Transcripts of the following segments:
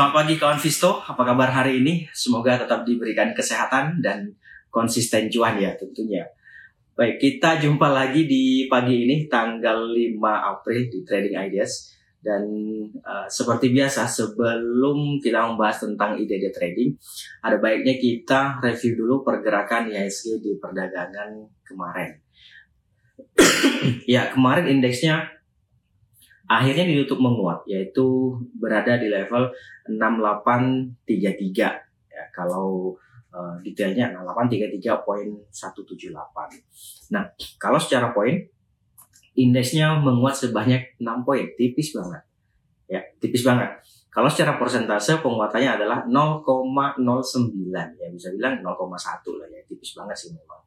Selamat pagi kawan Visto, apa kabar hari ini? Semoga tetap diberikan kesehatan dan konsisten cuan ya tentunya. Baik, kita jumpa lagi di pagi ini tanggal 5 April di Trading Ideas. Dan uh, seperti biasa sebelum kita membahas tentang ide-ide trading, ada baiknya kita review dulu pergerakan IHSG di perdagangan kemarin. ya, kemarin indeksnya akhirnya ditutup menguat yaitu berada di level 6833 ya kalau uh, detailnya 6833.178. Nah, kalau secara poin indeksnya menguat sebanyak 6 poin, tipis banget. Ya, tipis banget. Kalau secara persentase penguatannya adalah 0,09 ya bisa bilang 0,1 lah ya, tipis banget sih memang.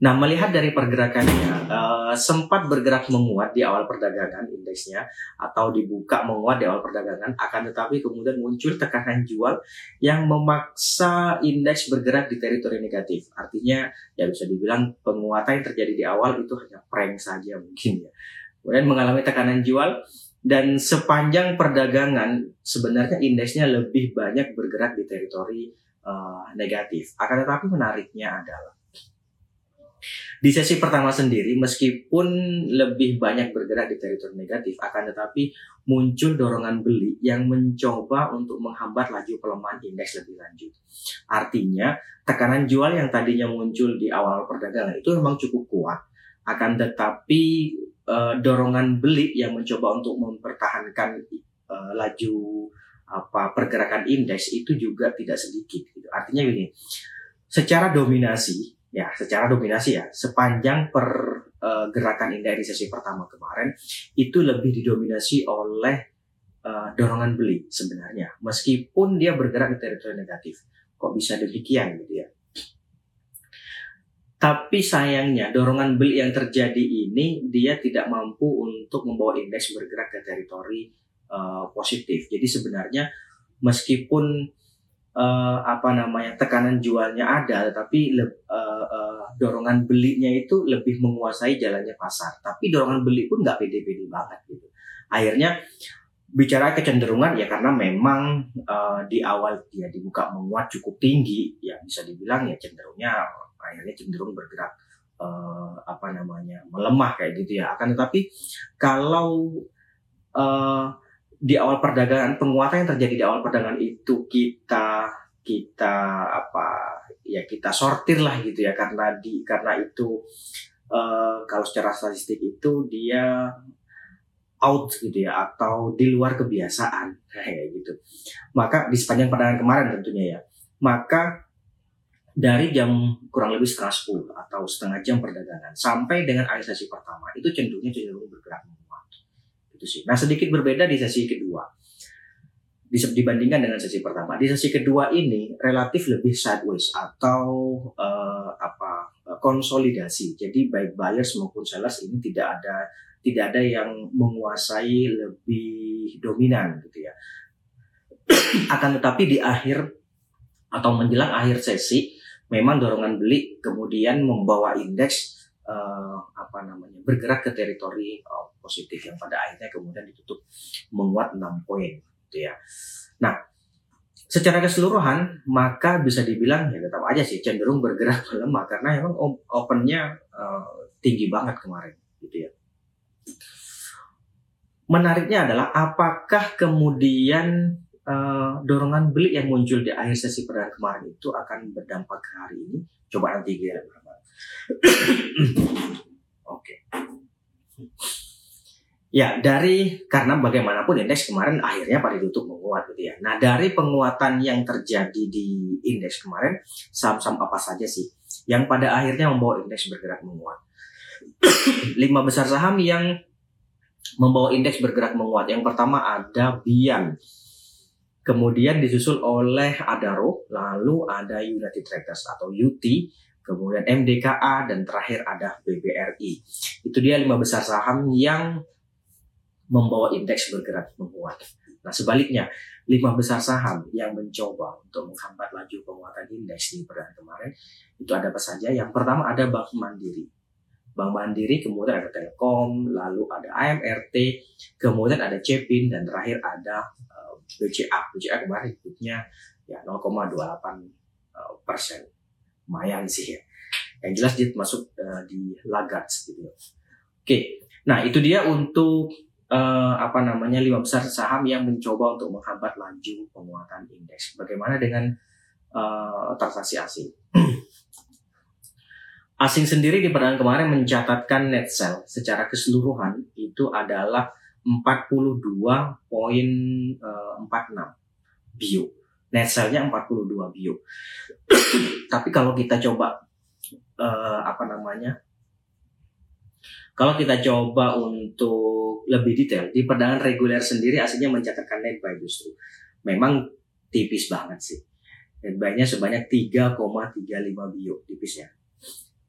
Nah, melihat dari pergerakannya, uh, sempat bergerak menguat di awal perdagangan indeksnya atau dibuka menguat di awal perdagangan, akan tetapi kemudian muncul tekanan jual yang memaksa indeks bergerak di teritori negatif. Artinya, ya bisa dibilang penguatan yang terjadi di awal itu hanya prank saja mungkin ya. Kemudian mengalami tekanan jual dan sepanjang perdagangan sebenarnya indeksnya lebih banyak bergerak di teritori uh, negatif. Akan tetapi menariknya adalah di sesi pertama sendiri, meskipun lebih banyak bergerak di teritori negatif, akan tetapi muncul dorongan beli yang mencoba untuk menghambat laju pelemahan indeks lebih lanjut. Artinya, tekanan jual yang tadinya muncul di awal perdagangan itu memang cukup kuat, akan tetapi e, dorongan beli yang mencoba untuk mempertahankan e, laju apa pergerakan indeks itu juga tidak sedikit. Gitu. Artinya gini, secara dominasi ya secara dominasi ya. Sepanjang pergerakan uh, indeks di sesi pertama kemarin itu lebih didominasi oleh uh, dorongan beli sebenarnya. Meskipun dia bergerak di teritori negatif. Kok bisa demikian gitu ya? Tapi sayangnya dorongan beli yang terjadi ini dia tidak mampu untuk membawa indeks bergerak ke teritori uh, positif. Jadi sebenarnya meskipun uh, apa namanya tekanan jualnya ada, tetapi uh, uh, dorongan belinya itu lebih menguasai jalannya pasar. Tapi dorongan beli pun nggak pede-pede banget gitu. Akhirnya bicara kecenderungan ya karena memang uh, di awal dia dibuka menguat cukup tinggi, ya bisa dibilang ya cenderungnya akhirnya cenderung bergerak uh, apa namanya melemah kayak gitu ya. Akan tetapi kalau uh, di awal perdagangan penguatan yang terjadi di awal perdagangan itu kita kita apa ya kita sortir lah gitu ya. Karena di karena itu uh, kalau secara statistik itu dia out gitu ya atau di luar kebiasaan kayak gitu. Maka di sepanjang perdagangan kemarin tentunya ya. Maka dari jam kurang lebih setengah sepuluh atau setengah jam perdagangan sampai dengan akhir sesi pertama itu cenderungnya cenderung bergerak Gitu sih. Nah sedikit berbeda di sesi kedua dibandingkan dengan sesi pertama. Di sesi kedua ini relatif lebih sideways atau uh, apa konsolidasi. Jadi baik buyers maupun sellers ini tidak ada tidak ada yang menguasai lebih dominan gitu ya. Akan tetapi di akhir atau menjelang akhir sesi memang dorongan beli kemudian membawa indeks uh, apa namanya bergerak ke teritori uh, positif yang pada akhirnya kemudian ditutup menguat 6 poin gitu ya. Nah, secara keseluruhan maka bisa dibilang ya tetap aja sih cenderung bergerak melemah karena memang opennya uh, tinggi banget kemarin gitu ya. Menariknya adalah apakah kemudian uh, dorongan beli yang muncul di akhir sesi perdagangan kemarin itu akan berdampak ke hari ini? Coba nanti kita Oke. Ya, dari karena bagaimanapun indeks kemarin akhirnya pada tutup menguat gitu ya. Nah, dari penguatan yang terjadi di indeks kemarin, saham-saham apa saja sih yang pada akhirnya membawa indeks bergerak menguat? Lima besar saham yang membawa indeks bergerak menguat. Yang pertama ada Bian. Kemudian disusul oleh Adaro, lalu ada United Tractors atau UT, kemudian MDKA, dan terakhir ada BBRI. Itu dia lima besar saham yang membawa indeks bergerak menguat. Nah sebaliknya, lima besar saham yang mencoba untuk menghambat laju penguatan indeks di perdagangan kemarin, itu ada apa saja? Yang pertama ada Bank Mandiri. Bank Mandiri, kemudian ada Telkom, lalu ada AMRT, kemudian ada Cepin, dan terakhir ada uh, BCA. BCA kemarin ikutnya ya 0,28 uh, persen. Lumayan sih ya. Yang jelas dia masuk uh, di Lagarde gitu. Oke, nah itu dia untuk uh, apa namanya lima besar saham yang mencoba untuk menghambat laju penguatan indeks. Bagaimana dengan uh, transaksi asing? asing sendiri di perdagangan kemarin mencatatkan net sell secara keseluruhan itu adalah 42.46 bio. Net sell-nya 42 bio. Tapi kalau kita coba uh, apa namanya? Kalau kita coba untuk lebih detail di perdagangan reguler sendiri aslinya mencatatkan net buy justru. Memang tipis banget sih. Net buy-nya sebanyak 3,35 bio tipisnya.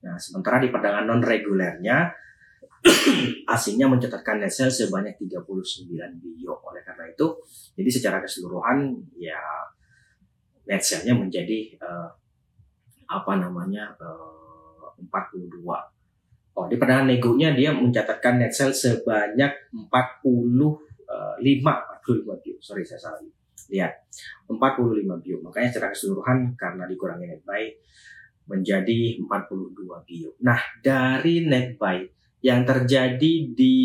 Nah, sementara di perdagangan non regulernya asingnya mencatatkan net sales sebanyak 39 bio. Oleh karena itu, jadi secara keseluruhan ya net sale-nya menjadi uh, apa namanya uh, 42. Oh, di perdagangan negonya dia mencatatkan net sale sebanyak 45 uh, 45 bio. Sorry saya salah. Lihat, 45 bio. Makanya secara keseluruhan karena dikurangi net buy menjadi 42 bio. Nah, dari net buy yang terjadi di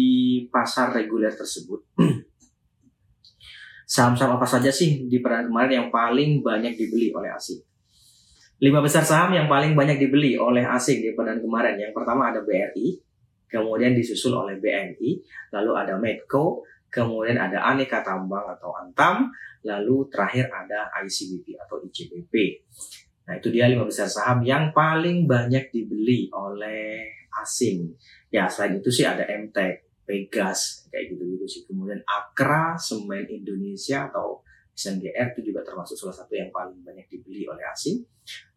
pasar reguler tersebut, saham-saham apa saja sih di peran kemarin yang paling banyak dibeli oleh asing? Lima besar saham yang paling banyak dibeli oleh asing di peran kemarin. Yang pertama ada BRI, kemudian disusul oleh BNI, lalu ada Medco, kemudian ada Aneka Tambang atau Antam, lalu terakhir ada ICBP atau ICBP. Nah itu dia lima besar saham yang paling banyak dibeli oleh asing. Ya selain itu sih ada MTEK, Pegas, kayak gitu-gitu sih. Kemudian Akra, Semen Indonesia atau SNGR itu juga termasuk salah satu yang paling banyak dibeli oleh asing.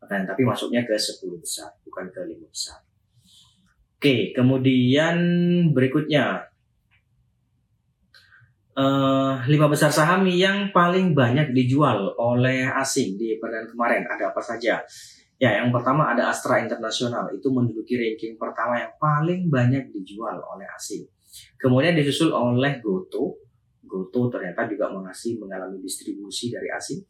Dan tapi masuknya ke 10 besar, bukan ke 5 besar. Oke, kemudian berikutnya uh, lima besar saham yang paling banyak dijual oleh asing di perdagangan kemarin ada apa saja? Ya, yang pertama ada Astra Internasional itu menduduki ranking pertama yang paling banyak dijual oleh asing. Kemudian disusul oleh Goto. Goto ternyata juga masih mengalami distribusi dari asing.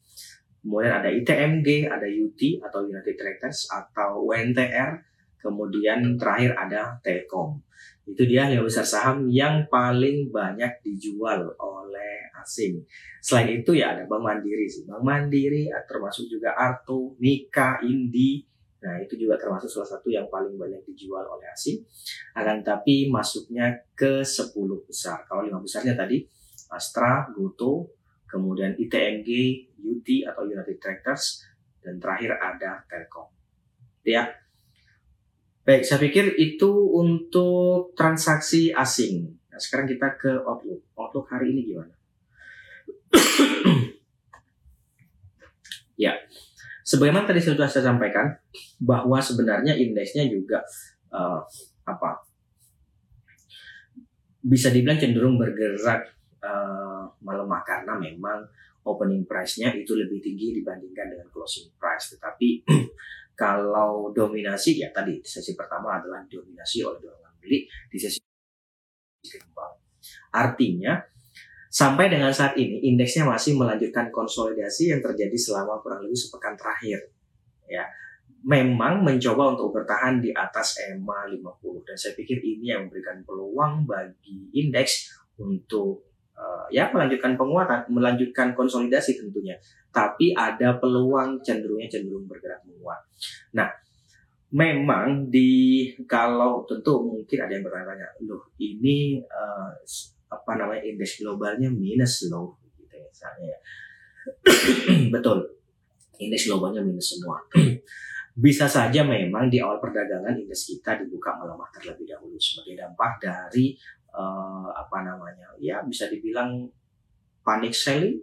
Kemudian ada ITMG, ada UT atau United Tractors atau UNTR. Kemudian terakhir ada Telkom. Itu dia lima besar saham yang paling banyak dijual oleh asing. Selain itu ya ada Bank Mandiri sih. Bank Mandiri ah, termasuk juga Arto, Nika, Indi. Nah itu juga termasuk salah satu yang paling banyak dijual oleh asing. Akan tapi masuknya ke 10 besar. Kalau lima besarnya tadi Astra, Goto, kemudian ITMG, UT atau United Tractors, dan terakhir ada Telkom. Ya, Baik, saya pikir itu untuk transaksi asing. Nah, sekarang kita ke Outlook. Outlook hari ini gimana? ya, sebagaimana tadi sudah saya sampaikan bahwa sebenarnya indeksnya juga uh, apa? Bisa dibilang cenderung bergerak uh, melemah karena memang opening price-nya itu lebih tinggi dibandingkan dengan closing price. Tetapi kalau dominasi ya tadi sesi pertama adalah dominasi oleh dorongan beli di sesi kembang. Artinya sampai dengan saat ini indeksnya masih melanjutkan konsolidasi yang terjadi selama kurang lebih sepekan terakhir. Ya, memang mencoba untuk bertahan di atas EMA 50 dan saya pikir ini yang memberikan peluang bagi indeks untuk uh, ya melanjutkan penguatan, melanjutkan konsolidasi tentunya tapi ada peluang cenderungnya cenderung bergerak menguat. Nah, memang di kalau tentu mungkin ada yang bertanya, loh ini uh, apa namanya indeks globalnya minus loh, gitu ya, misalnya ya. Betul, indeks globalnya minus semua. Bisa saja memang di awal perdagangan indeks kita dibuka melemah terlebih dahulu sebagai dampak dari uh, apa namanya ya bisa dibilang panic selling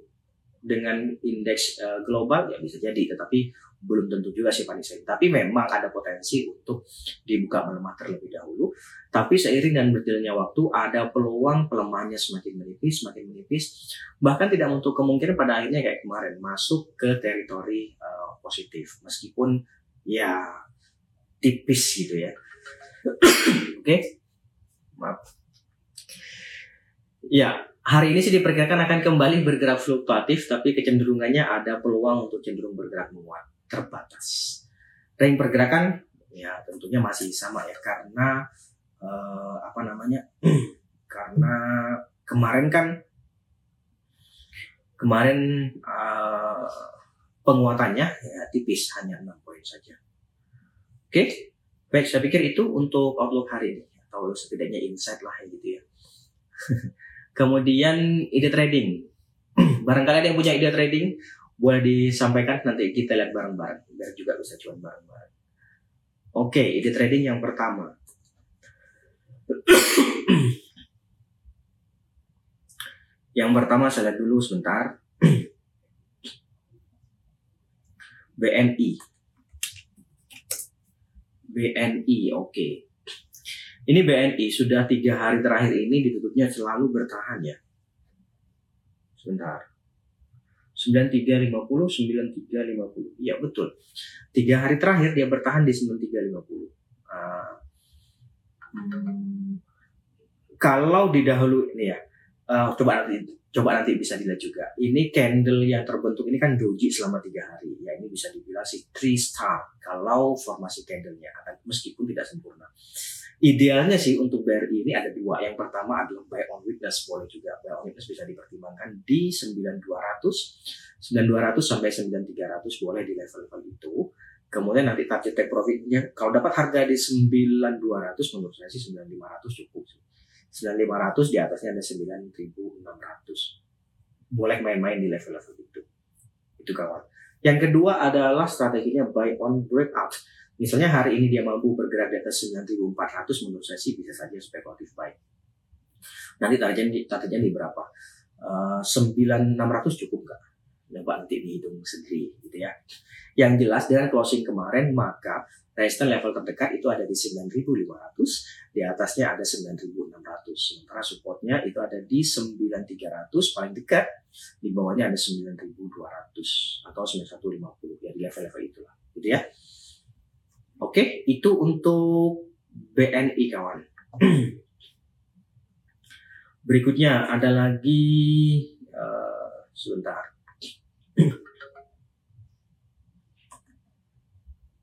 dengan indeks uh, global ya bisa jadi tetapi belum tentu juga sih Pak Nisa. Tapi memang ada potensi untuk dibuka melemah terlebih dahulu. Tapi seiring dan berjalannya waktu ada peluang pelemahannya semakin menipis, semakin menipis. Bahkan tidak untuk kemungkinan pada akhirnya kayak kemarin masuk ke teritori uh, positif. Meskipun ya tipis gitu ya. Oke. Okay? Maaf. Ya, hari ini sih diperkirakan akan kembali bergerak fluktuatif, tapi kecenderungannya ada peluang untuk cenderung bergerak menguat terbatas. Range pergerakan ya tentunya masih sama ya karena uh, apa namanya karena kemarin kan kemarin uh, penguatannya ya tipis hanya 6 poin saja. Oke, baik saya pikir itu untuk outlook hari ini atau setidaknya insight lah ya gitu ya. Kemudian ide trading. Barangkali ada yang punya ide trading, boleh disampaikan nanti kita lihat bareng-bareng biar juga bisa cuan bareng-bareng. Oke, ide trading yang pertama. yang pertama saya lihat dulu sebentar. BNI. BNI, oke. Okay. Ini BNI sudah tiga hari terakhir ini ditutupnya selalu bertahan ya. Sebentar. 9350, 9350. Iya betul. Tiga hari terakhir dia bertahan di 9350. Uh, hmm, kalau didahulu ini ya, uh, coba nanti coba nanti bisa dilihat juga. Ini candle yang terbentuk ini kan doji selama tiga hari. Ya ini bisa dibilang sih three star kalau formasi candlenya akan meskipun tidak sempurna. Idealnya sih untuk BRI ini ada dua. Yang pertama adalah buy on witness boleh juga. Buy on witness bisa dipertimbangkan di 9200, 9200 sampai 9300 boleh di level-level itu. Kemudian nanti target take profitnya kalau dapat harga di 9200 menurut saya sih 9500 cukup sih. 9500 di atasnya ada 9600. Boleh main-main di level-level itu. Itu kawan. Yang kedua adalah strateginya buy on breakout Misalnya hari ini dia mampu bergerak di atas 9.400 menurut saya sih bisa saja spekulatif buy. Nanti targetnya, targetnya di berapa? Uh, eh, 9.600 cukup nggak? Coba nanti dihitung sendiri gitu ya. Yang jelas dengan closing kemarin maka resistance level terdekat itu ada di 9.500, di atasnya ada 9.600. Sementara supportnya itu ada di 9.300 paling dekat, di bawahnya ada 9.200 atau 9.150 ya di level-level itulah, gitu ya. Oke, itu untuk BNI kawan. Berikutnya ada lagi uh, sebentar.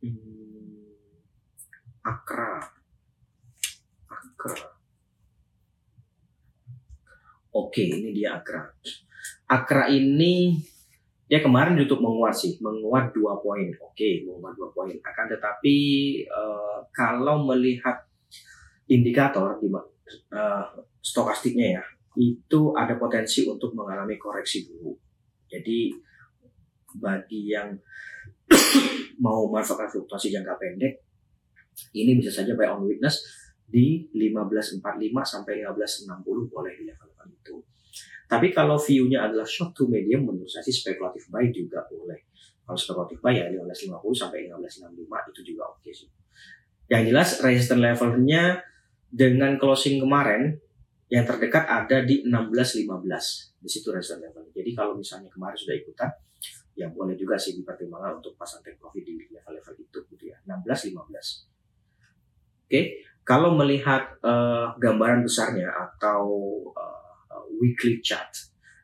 Hmm, Akra. Akra. Oke, ini dia Akra. Akra ini dia kemarin YouTube menguat sih, menguat dua poin. Oke, menguat dua poin. Akan tetapi uh, kalau melihat indikator di uh, stokastiknya ya, itu ada potensi untuk mengalami koreksi dulu. Jadi bagi yang mau manfaatkan fluktuasi jangka pendek, ini bisa saja buy on witness di 1545 sampai 1560 boleh di level-level itu. Tapi kalau view-nya adalah short to medium, menurut saya sih spekulatif buy juga boleh. Kalau spekulatif buy ya 1550 sampai 1565 itu juga oke okay sih. Yang jelas resistance levelnya dengan closing kemarin yang terdekat ada di 1615. Di situ resistance level. Jadi kalau misalnya kemarin sudah ikutan, ya boleh juga sih dipertimbangkan untuk pasang take profit di level-level itu gitu ya. 1615. Oke, okay. kalau melihat uh, gambaran besarnya atau uh, weekly chart.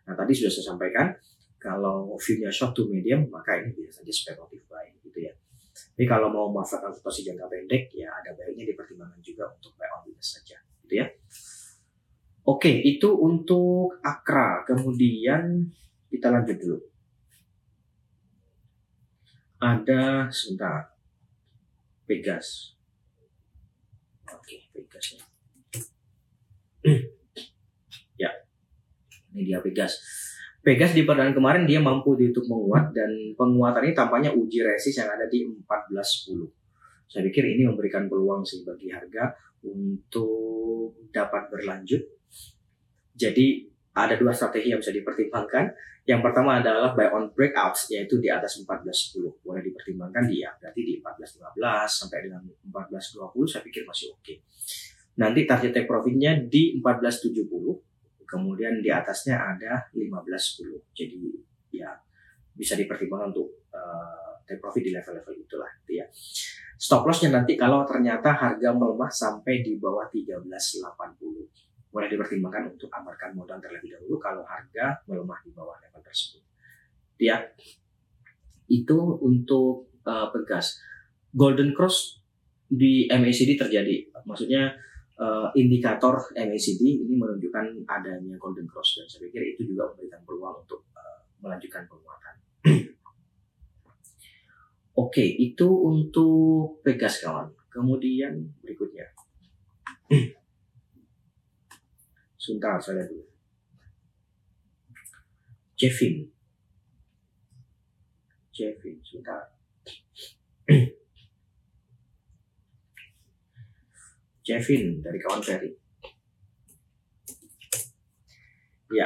Nah tadi sudah saya sampaikan kalau view-nya short to medium maka ini bisa saja speculative buy gitu ya. Tapi kalau mau memanfaatkan fluktuasi jangka pendek ya ada baiknya dipertimbangkan juga untuk buy on weakness saja gitu ya. Oke, itu untuk Akra. Kemudian kita lanjut dulu. Ada sebentar. Pegas. Oke, Pegas ya. Ini dia Pegas. Pegas di perdana kemarin dia mampu YouTube menguat dan penguatan ini tampaknya uji resist yang ada di 1410. Saya pikir ini memberikan peluang sih bagi harga untuk dapat berlanjut. Jadi ada dua strategi yang bisa dipertimbangkan. Yang pertama adalah buy on breakouts yaitu di atas 1410. Boleh dipertimbangkan dia berarti di 1415 sampai dengan 1420 saya pikir masih oke. Okay. Nanti target take profitnya di 1470 kemudian di atasnya ada 1510 jadi ya bisa dipertimbangkan untuk uh, take profit di level-level itulah gitu ya stop lossnya nanti kalau ternyata harga melemah sampai di bawah 1380 boleh dipertimbangkan untuk amarkan modal terlebih dahulu kalau harga melemah di bawah level tersebut. Ya, itu untuk uh, pegas. Golden cross di MACD terjadi, maksudnya uh, indikator MACD ini menunjukkan adanya golden cross dan saya pikir itu juga memberikan peluang untuk uh, melanjutkan penguatan. Oke, itu untuk Pegas kawan. Kemudian berikutnya. Sebentar, saya lihat dulu. Jevin. Jevin, sebentar. Jevin dari kawan Ferry. Ya,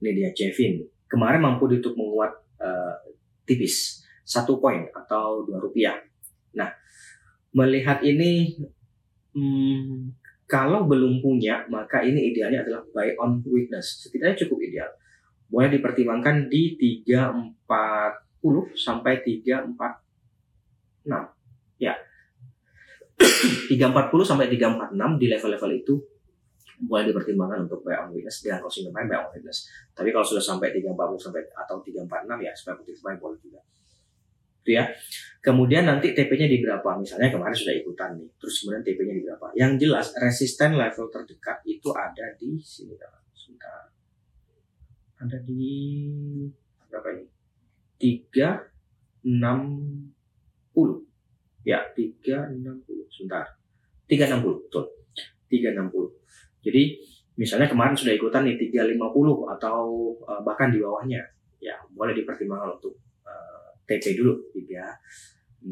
ini dia Jevin. Kemarin mampu ditutup menguat uh, tipis satu poin atau dua rupiah. Nah, melihat ini, hmm, kalau belum punya, maka ini idealnya adalah buy on weakness. Setidaknya cukup ideal. Boleh dipertimbangkan di 340 sampai 346. Ya. 340 sampai 346 di level-level itu boleh dipertimbangkan untuk buy on weakness dengan closing kemarin buy on weakness. Tapi kalau sudah sampai 340 sampai atau 346 ya spekulatif buy boleh juga gitu ya. Kemudian nanti TP-nya di berapa? Misalnya kemarin sudah ikutan nih, terus kemudian TP-nya di berapa? Yang jelas resisten level terdekat itu ada di sini kan. Ada di berapa ini? 360. Ya, 360. Sebentar. 360, betul. 360. Jadi misalnya kemarin sudah ikutan nih 350 atau uh, bahkan di bawahnya. Ya, boleh dipertimbangkan untuk TP dulu 360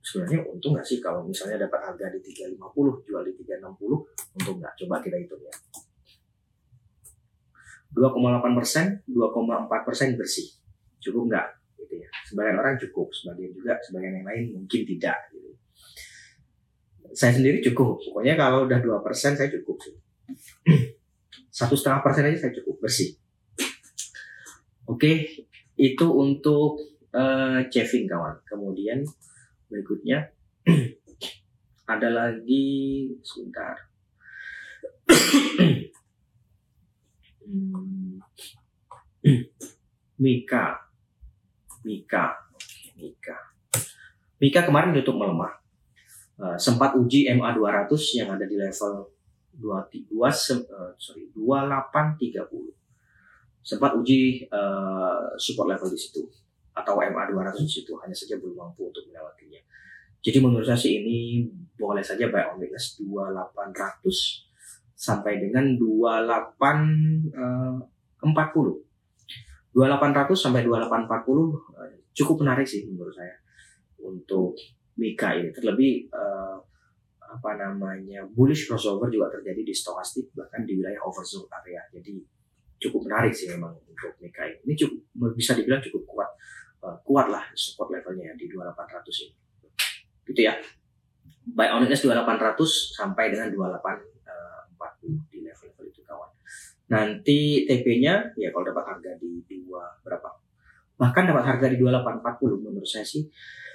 sebenarnya untung nggak sih kalau misalnya dapat harga di 350 jual di 360 untung nggak coba kita hitung ya 2,8 persen 2,4 persen bersih cukup nggak gitu ya sebagian orang cukup sebagian juga sebagian yang lain mungkin tidak gitu. saya sendiri cukup pokoknya kalau udah dua persen saya cukup satu setengah persen aja saya cukup bersih oke itu untuk uh, chafing kawan. Kemudian berikutnya ada lagi sebentar. Mika, Mika, Mika. Mika kemarin tutup melemah. Uh, sempat uji MA 200 yang ada di level 22 uh, sorry 2830. Sempat uji uh, support level di situ atau MA 200 itu hanya saja belum mampu untuk melewatinya. Jadi menurut saya sih ini boleh saja buy on weakness 2800 sampai dengan 2840. 2800 sampai 2840 uh, cukup menarik sih menurut saya untuk Mika ini. Terlebih uh, apa namanya bullish crossover juga terjadi di stokastik bahkan di wilayah oversold area. Jadi cukup menarik sih memang untuk Mika ini. Ini cukup bisa dibilang cukup kuat uh, kuat lah support levelnya di 2800 ini gitu ya buy on weakness 2800 sampai dengan 2840 di level-level itu kawan nanti TP-nya ya kalau dapat harga di dua berapa? Bahkan dapat harga di 2840 menurut saya sih.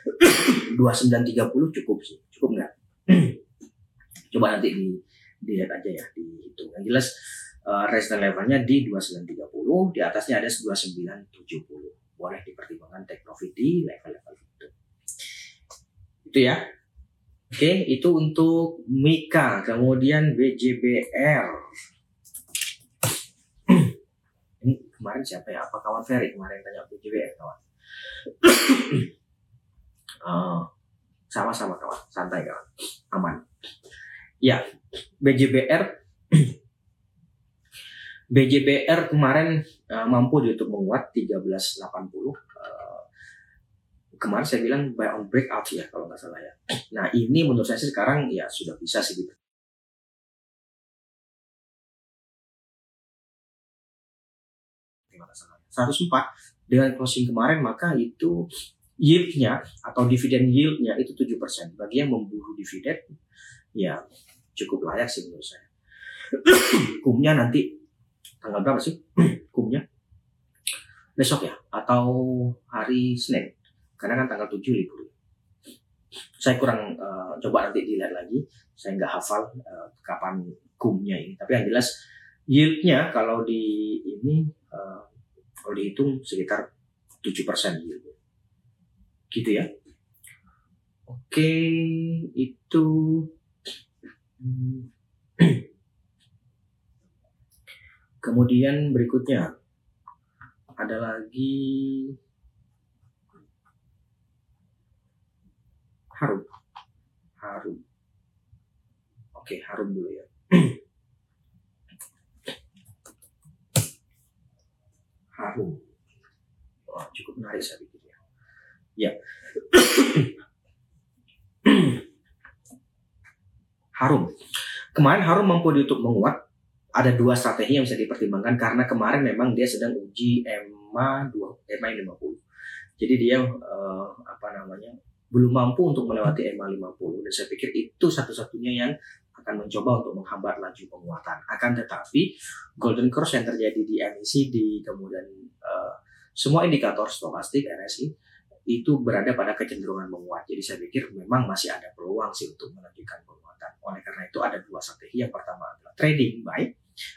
2930 cukup sih. Cukup nggak? Coba nanti di dilihat aja ya dihitung. Yang jelas uh, resistance levelnya di 2930 di atasnya ada 2970 boleh dipertimbangkan take profit di level-level itu. Itu ya. Oke, itu untuk Mika, kemudian BJBR. Ini kemarin siapa ya? Apa kawan Ferry kemarin tanya BJBR kawan? oh, sama-sama kawan, santai kawan, aman. Ya, BJBR BJBR kemarin uh, mampu untuk menguat 1380. Uh, eh, kemarin saya bilang buy on breakout ya kalau nggak salah ya. Nah ini menurut saya sih sekarang ya sudah bisa sih Seratus empat dengan closing kemarin maka itu yieldnya atau dividen yieldnya itu tujuh persen. Bagi yang memburu dividen ya cukup layak sih menurut saya. Hukumnya nanti tanggal berapa sih hukumnya? Besok ya atau hari Senin? Karena kan tanggal 7 libur. Saya kurang uh, coba nanti dilihat lagi. Saya nggak hafal uh, kapan hukumnya ini. Tapi yang jelas yieldnya kalau di ini uh, kalau dihitung sekitar 7% gitu. Gitu ya. Oke, itu Kemudian berikutnya ada lagi harum. Harum. Oke, harum dulu ya. harum. Wah, cukup menarik saya pikir ya. Ya. harum. Kemarin harum mampu untuk menguat. Ada dua strategi yang bisa dipertimbangkan karena kemarin memang dia sedang uji EMA 2, EMA 50. Jadi dia uh, apa namanya belum mampu untuk melewati EMA 50 dan saya pikir itu satu-satunya yang akan mencoba untuk menghambat laju penguatan. Akan tetapi golden cross yang terjadi di MACD kemudian uh, semua indikator stokastik RSI itu berada pada kecenderungan menguat. Jadi saya pikir memang masih ada peluang sih untuk melanjutkan penguatan. Oleh karena itu ada dua strategi. Yang pertama adalah trading buy.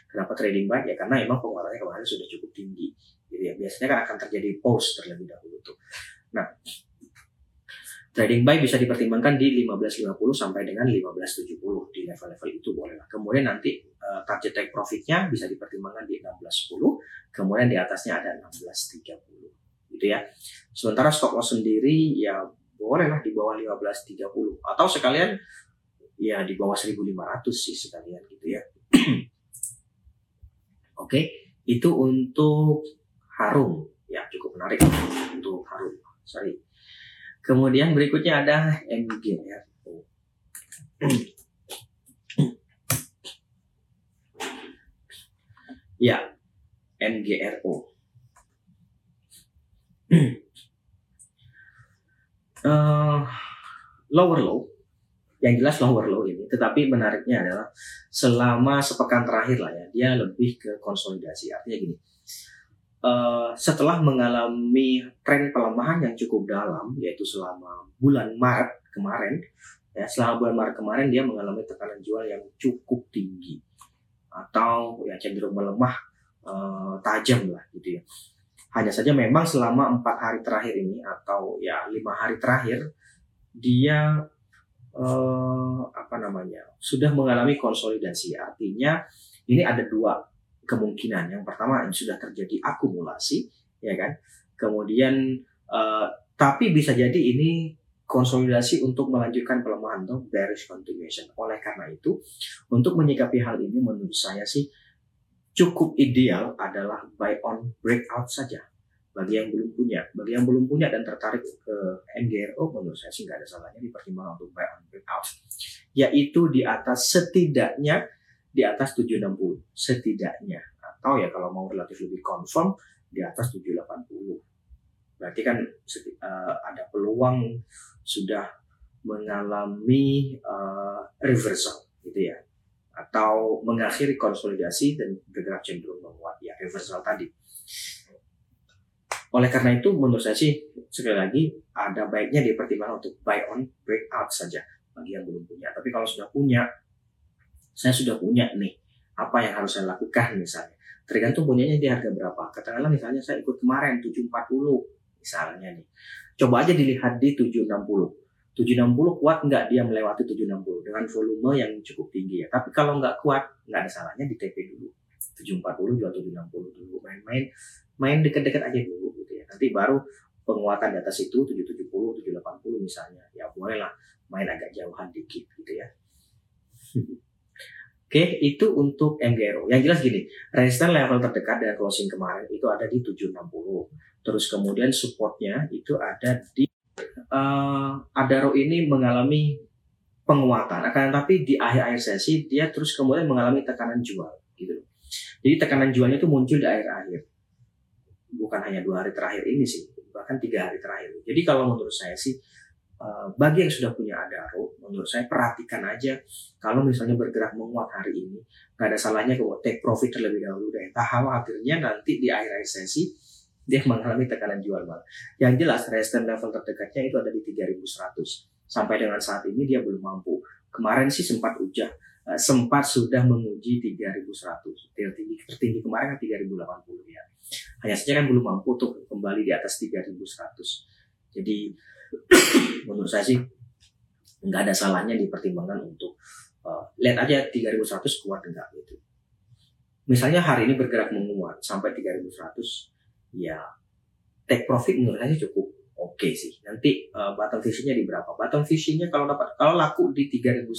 Kenapa trading buy? Ya karena memang penguatannya kemarin sudah cukup tinggi. Jadi ya, biasanya kan akan terjadi pause terlebih dahulu tuh. Nah, Trading buy bisa dipertimbangkan di 1550 sampai dengan 1570 di level-level itu boleh lah. Kemudian nanti uh, target take profitnya bisa dipertimbangkan di 1610, kemudian di atasnya ada 1630 gitu ya. Sementara stop loss sendiri ya bolehlah di bawah 1530 atau sekalian ya di bawah 1500 sih sekalian gitu ya. Oke, itu untuk harum ya cukup menarik untuk harum. Sorry. Kemudian berikutnya ada MGRO. ya, MGRO. uh, lower low, yang jelas lower low ini. Tetapi menariknya adalah selama sepekan terakhir lah ya, dia lebih ke konsolidasi. Artinya gini, uh, setelah mengalami tren pelemahan yang cukup dalam, yaitu selama bulan Maret kemarin, ya selama bulan Maret kemarin dia mengalami tekanan jual yang cukup tinggi atau ya cenderung melemah uh, tajam lah gitu ya. Hanya saja memang selama empat hari terakhir ini atau ya lima hari terakhir dia uh, apa namanya sudah mengalami konsolidasi. Artinya ini ada dua kemungkinan. Yang pertama sudah terjadi akumulasi, ya kan? Kemudian uh, tapi bisa jadi ini konsolidasi untuk melanjutkan pelemahan atau bearish continuation. Oleh karena itu, untuk menyikapi hal ini menurut saya sih cukup ideal adalah buy on breakout saja bagi yang belum punya. Bagi yang belum punya dan tertarik ke MGRO, menurut saya sih nggak ada salahnya dipertimbangkan untuk buy on breakout. Yaitu di atas setidaknya di atas 760 setidaknya. Atau ya kalau mau relatif lebih confirm di atas 780 berarti kan uh, ada peluang sudah mengalami uh, reversal gitu ya. Atau mengakhiri konsolidasi dan bergerak cenderung menguat. Ya reversal tadi. Oleh karena itu menurut saya sih sekali lagi ada baiknya dipertimbangkan untuk buy on breakout saja. Bagi yang belum punya. Tapi kalau sudah punya saya sudah punya nih apa yang harus saya lakukan misalnya. Tergantung punyanya di harga berapa. Katakanlah misalnya saya ikut kemarin 740 misalnya nih. Coba aja dilihat di 760 760 kuat nggak dia melewati 760 dengan volume yang cukup tinggi ya. Tapi kalau nggak kuat nggak ada salahnya di TP dulu. 740 juga 760 dulu. Main-main main deket-deket aja dulu gitu ya. Nanti baru penguatan di atas itu 770 780 misalnya. Ya bolehlah main agak jauhan dikit gitu ya Oke, itu untuk MGRO. Yang jelas gini, resisten level terdekat dari closing kemarin itu ada di 760. Terus kemudian supportnya itu ada di uh, Adaro ini mengalami penguatan. Akan tetapi di akhir-akhir sesi dia terus kemudian mengalami tekanan jual gitu. Jadi tekanan jualnya itu muncul di akhir-akhir. Bukan hanya dua hari terakhir ini sih, bahkan tiga hari terakhir. Jadi kalau menurut saya sih bagi yang sudah punya Adaro, menurut saya perhatikan aja kalau misalnya bergerak menguat hari ini, nggak ada salahnya kalau take profit terlebih dahulu deh. Tak khawatirnya nanti di akhir-akhir sesi dia mengalami tekanan jual malah. Yang jelas resistance level terdekatnya itu ada di 3100. Sampai dengan saat ini dia belum mampu. Kemarin sih sempat ujah uh, sempat sudah menguji 3100 tertinggi tertinggi kemarin kan 3080 ya hanya saja kan belum mampu untuk kembali di atas 3100 jadi menurut saya sih nggak ada salahnya dipertimbangkan untuk uh, lihat aja 3100 kuat enggak gitu. Misalnya hari ini bergerak menguat sampai 3100 ya take profit menurut saya cukup oke okay sih. Nanti uh, bottom fishingnya di berapa? Bottom fishingnya kalau dapat kalau laku di 3100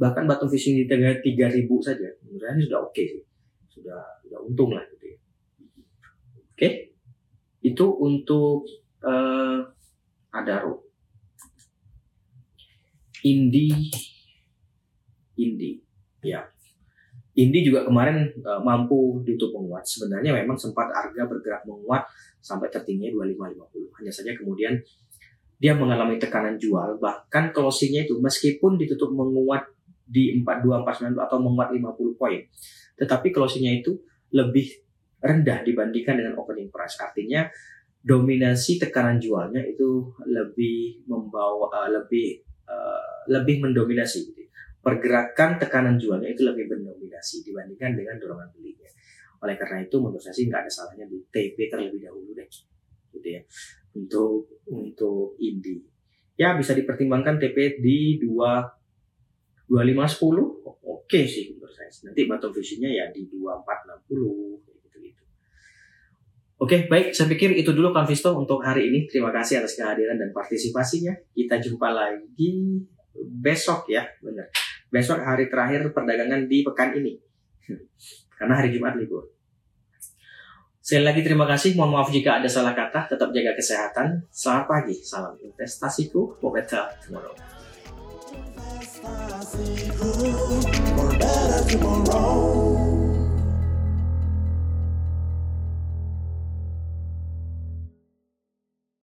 bahkan bottom fishing di tengah 3000 saja menurut saya sudah oke okay sih. Sudah sudah untung lah gitu ya. Oke? Okay? itu untuk uh, Adaro Indi. Indi. Ya. Indi juga kemarin uh, mampu ditutup menguat. Sebenarnya memang sempat harga bergerak menguat sampai tertingginya 2550 hanya saja kemudian dia mengalami tekanan jual. Bahkan closingnya itu meskipun ditutup menguat di 4249 atau menguat 50 poin tetapi closingnya itu lebih rendah dibandingkan dengan opening price. Artinya dominasi tekanan jualnya itu lebih membawa uh, lebih uh, lebih mendominasi gitu. pergerakan tekanan jualnya itu lebih mendominasi dibandingkan dengan dorongan belinya. Oleh karena itu menurut saya sih nggak ada salahnya di TP terlebih dahulu deh gitu ya. Untuk untuk Indi. Ya bisa dipertimbangkan TP di dua dua lima sepuluh oke sih menurut saya nanti bottom visionnya ya di dua empat enam puluh Oke, baik. Saya pikir itu dulu Visto untuk hari ini. Terima kasih atas kehadiran dan partisipasinya. Kita jumpa lagi besok ya, benar. Besok hari terakhir perdagangan di pekan ini. Karena hari Jumat libur. Sekali lagi terima kasih. Mohon maaf jika ada salah kata. Tetap jaga kesehatan. Selamat pagi. Salam investasiku. Better tomorrow.